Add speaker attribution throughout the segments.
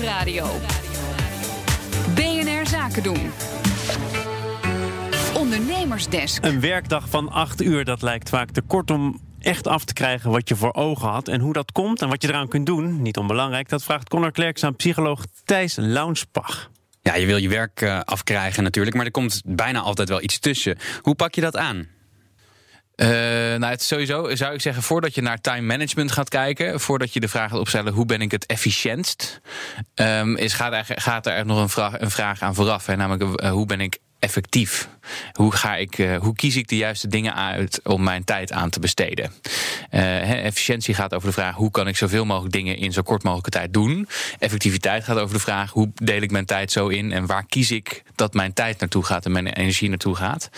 Speaker 1: Nieuwsradio. BNR Zaken doen. Ondernemersdesk.
Speaker 2: Een werkdag van acht uur, dat lijkt vaak te kort om echt af te krijgen wat je voor ogen had. En hoe dat komt en wat je eraan kunt doen, niet onbelangrijk... dat vraagt Connor Klerks aan psycholoog Thijs Launsbach.
Speaker 3: Ja, je wil je werk uh, afkrijgen natuurlijk, maar er komt bijna altijd wel iets tussen. Hoe pak je dat aan?
Speaker 4: Uh, nou, het sowieso zou ik zeggen, voordat je naar time management gaat kijken, voordat je de vraag gaat opstellen hoe ben ik het efficiëntst, um, is, gaat, er, gaat er nog een vraag, een vraag aan vooraf. Hè, namelijk uh, hoe ben ik effectief? Hoe, ga ik, uh, hoe kies ik de juiste dingen uit om mijn tijd aan te besteden? Uh, efficiëntie gaat over de vraag hoe kan ik zoveel mogelijk dingen in zo kort mogelijke tijd doen. Effectiviteit gaat over de vraag hoe deel ik mijn tijd zo in en waar kies ik dat mijn tijd naartoe gaat en mijn energie naartoe gaat.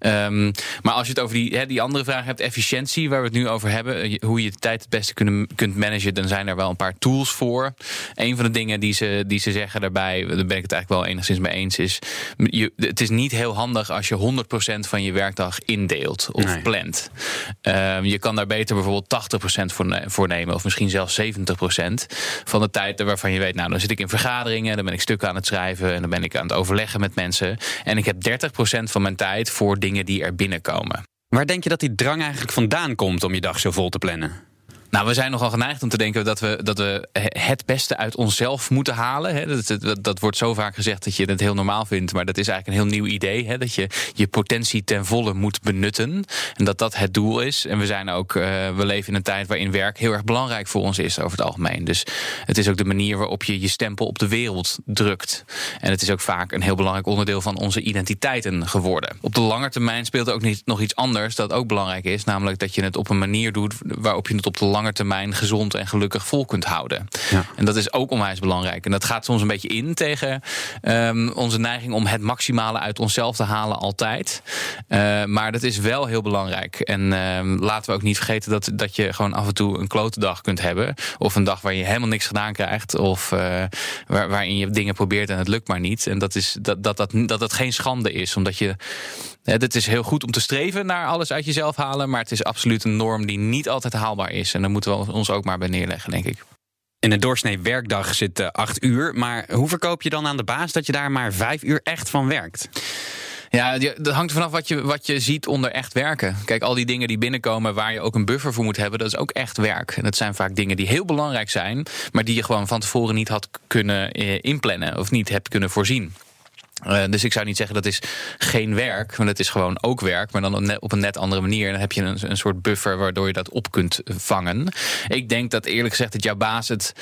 Speaker 4: Um, maar als je het over die, die andere vraag hebt, efficiëntie, waar we het nu over hebben, hoe je de tijd het beste kunnen, kunt managen, dan zijn er wel een paar tools voor. Een van de dingen die ze, die ze zeggen daarbij, daar ben ik het eigenlijk wel enigszins mee eens, is je, is niet heel handig als je 100% van je werkdag indeelt of nee. plant. Um, je kan daar beter bijvoorbeeld 80% voor, voor nemen, of misschien zelfs 70% van de tijd waarvan je weet, nou dan zit ik in vergaderingen, dan ben ik stukken aan het schrijven en dan ben ik aan het overleggen met mensen. En ik heb 30% van mijn tijd voor dingen die er binnenkomen.
Speaker 3: Waar denk je dat die drang eigenlijk vandaan komt om je dag zo vol te plannen?
Speaker 4: Nou, we zijn nogal geneigd om te denken dat we, dat we het beste uit onszelf moeten halen. Dat, dat, dat, wordt zo vaak gezegd dat je het heel normaal vindt. Maar dat is eigenlijk een heel nieuw idee. Dat je je potentie ten volle moet benutten. En dat dat het doel is. En we, zijn ook, uh, we leven in een tijd waarin werk heel erg belangrijk voor ons is over het algemeen. Dus het is ook de manier waarop je je stempel op de wereld drukt. En het is ook vaak een heel belangrijk onderdeel van onze identiteiten geworden. Op de lange termijn speelt er ook niet, nog iets anders dat ook belangrijk is. Namelijk dat je het op een manier doet waarop je het op de lange lange termijn gezond en gelukkig vol kunt houden. Ja. En dat is ook onwijs belangrijk. En dat gaat soms een beetje in tegen um, onze neiging om het maximale uit onszelf te halen altijd. Uh, maar dat is wel heel belangrijk. En uh, laten we ook niet vergeten dat, dat je gewoon af en toe een klote dag kunt hebben. Of een dag waar je helemaal niks gedaan krijgt. Of uh, waar, waarin je dingen probeert en het lukt maar niet. En dat, is, dat, dat, dat, dat het geen schande is. Omdat je. Het is heel goed om te streven naar alles uit jezelf halen. Maar het is absoluut een norm die niet altijd haalbaar is. En dan moeten we ons ook maar bij neerleggen, denk ik.
Speaker 3: In een doorsnee werkdag zit uh, acht uur. Maar hoe verkoop je dan aan de baas dat je daar maar vijf uur echt van werkt?
Speaker 4: Ja, dat hangt vanaf wat je, wat je ziet onder echt werken. Kijk, al die dingen die binnenkomen waar je ook een buffer voor moet hebben, dat is ook echt werk. En dat zijn vaak dingen die heel belangrijk zijn, maar die je gewoon van tevoren niet had kunnen eh, inplannen of niet hebt kunnen voorzien. Uh, dus ik zou niet zeggen dat is geen werk, want het is gewoon ook werk, maar dan op een net andere manier. En dan heb je een, een soort buffer waardoor je dat op kunt vangen. Ik denk dat eerlijk gezegd dat jouw baas het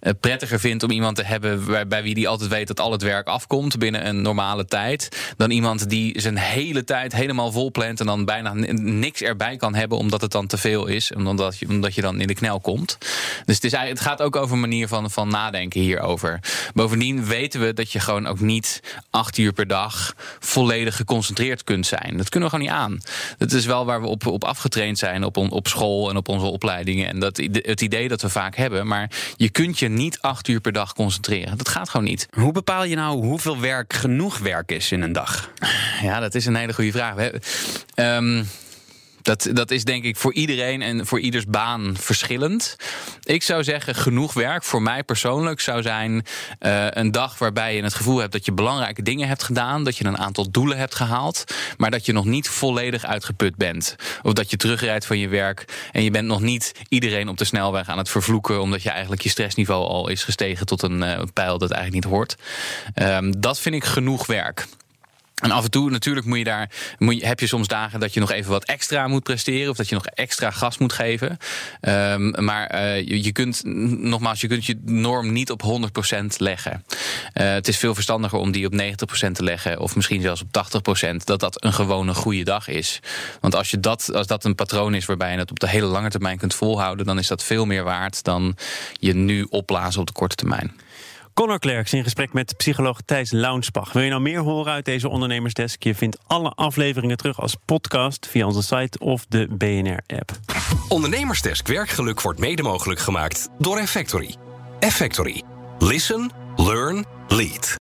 Speaker 4: uh, prettiger vindt om iemand te hebben bij, wie die altijd weet dat al het werk afkomt binnen een normale tijd, dan iemand die zijn hele tijd helemaal vol plant en dan bijna niks erbij kan hebben omdat het dan te veel is, omdat je, omdat je dan in de knel komt. Dus het, is, het gaat ook over een manier van, van nadenken hierover. Bovendien weten we dat je gewoon ook niet acht uur per dag volledig geconcentreerd kunt zijn. Dat kunnen we gewoon niet aan. Dat is wel waar we op, op afgetraind zijn op, on, op school en op onze opleidingen. En dat, het idee dat we vaak hebben. Maar je kunt je niet acht uur per dag concentreren. Dat gaat gewoon niet.
Speaker 3: Hoe bepaal je nou hoeveel werk genoeg werk is in een dag?
Speaker 4: Ja, dat is een hele goede vraag. We, um, dat, dat is denk ik voor iedereen en voor ieders baan verschillend. Ik zou zeggen, genoeg werk voor mij persoonlijk zou zijn uh, een dag waarbij je het gevoel hebt dat je belangrijke dingen hebt gedaan, dat je een aantal doelen hebt gehaald, maar dat je nog niet volledig uitgeput bent. Of dat je terugrijdt van je werk en je bent nog niet iedereen op de snelweg aan het vervloeken, omdat je eigenlijk je stressniveau al is gestegen tot een uh, pijl dat eigenlijk niet hoort. Um, dat vind ik genoeg werk. En af en toe natuurlijk moet je daar, moet je, heb je soms dagen dat je nog even wat extra moet presteren. Of dat je nog extra gas moet geven. Um, maar uh, je, kunt, nogmaals, je kunt je norm niet op 100% leggen. Uh, het is veel verstandiger om die op 90% te leggen. Of misschien zelfs op 80%. Dat dat een gewone goede dag is. Want als, je dat, als dat een patroon is waarbij je het op de hele lange termijn kunt volhouden. Dan is dat veel meer waard dan je nu opblazen op de korte termijn.
Speaker 2: Connor Klerks in gesprek met psycholoog Thijs Launsbach. Wil je nou meer horen uit deze ondernemersdesk? Je vindt alle afleveringen terug als podcast via onze site of de BNR-app.
Speaker 5: Ondernemersdesk werkgeluk wordt mede mogelijk gemaakt door Effectory. Effectory. Listen, learn, lead.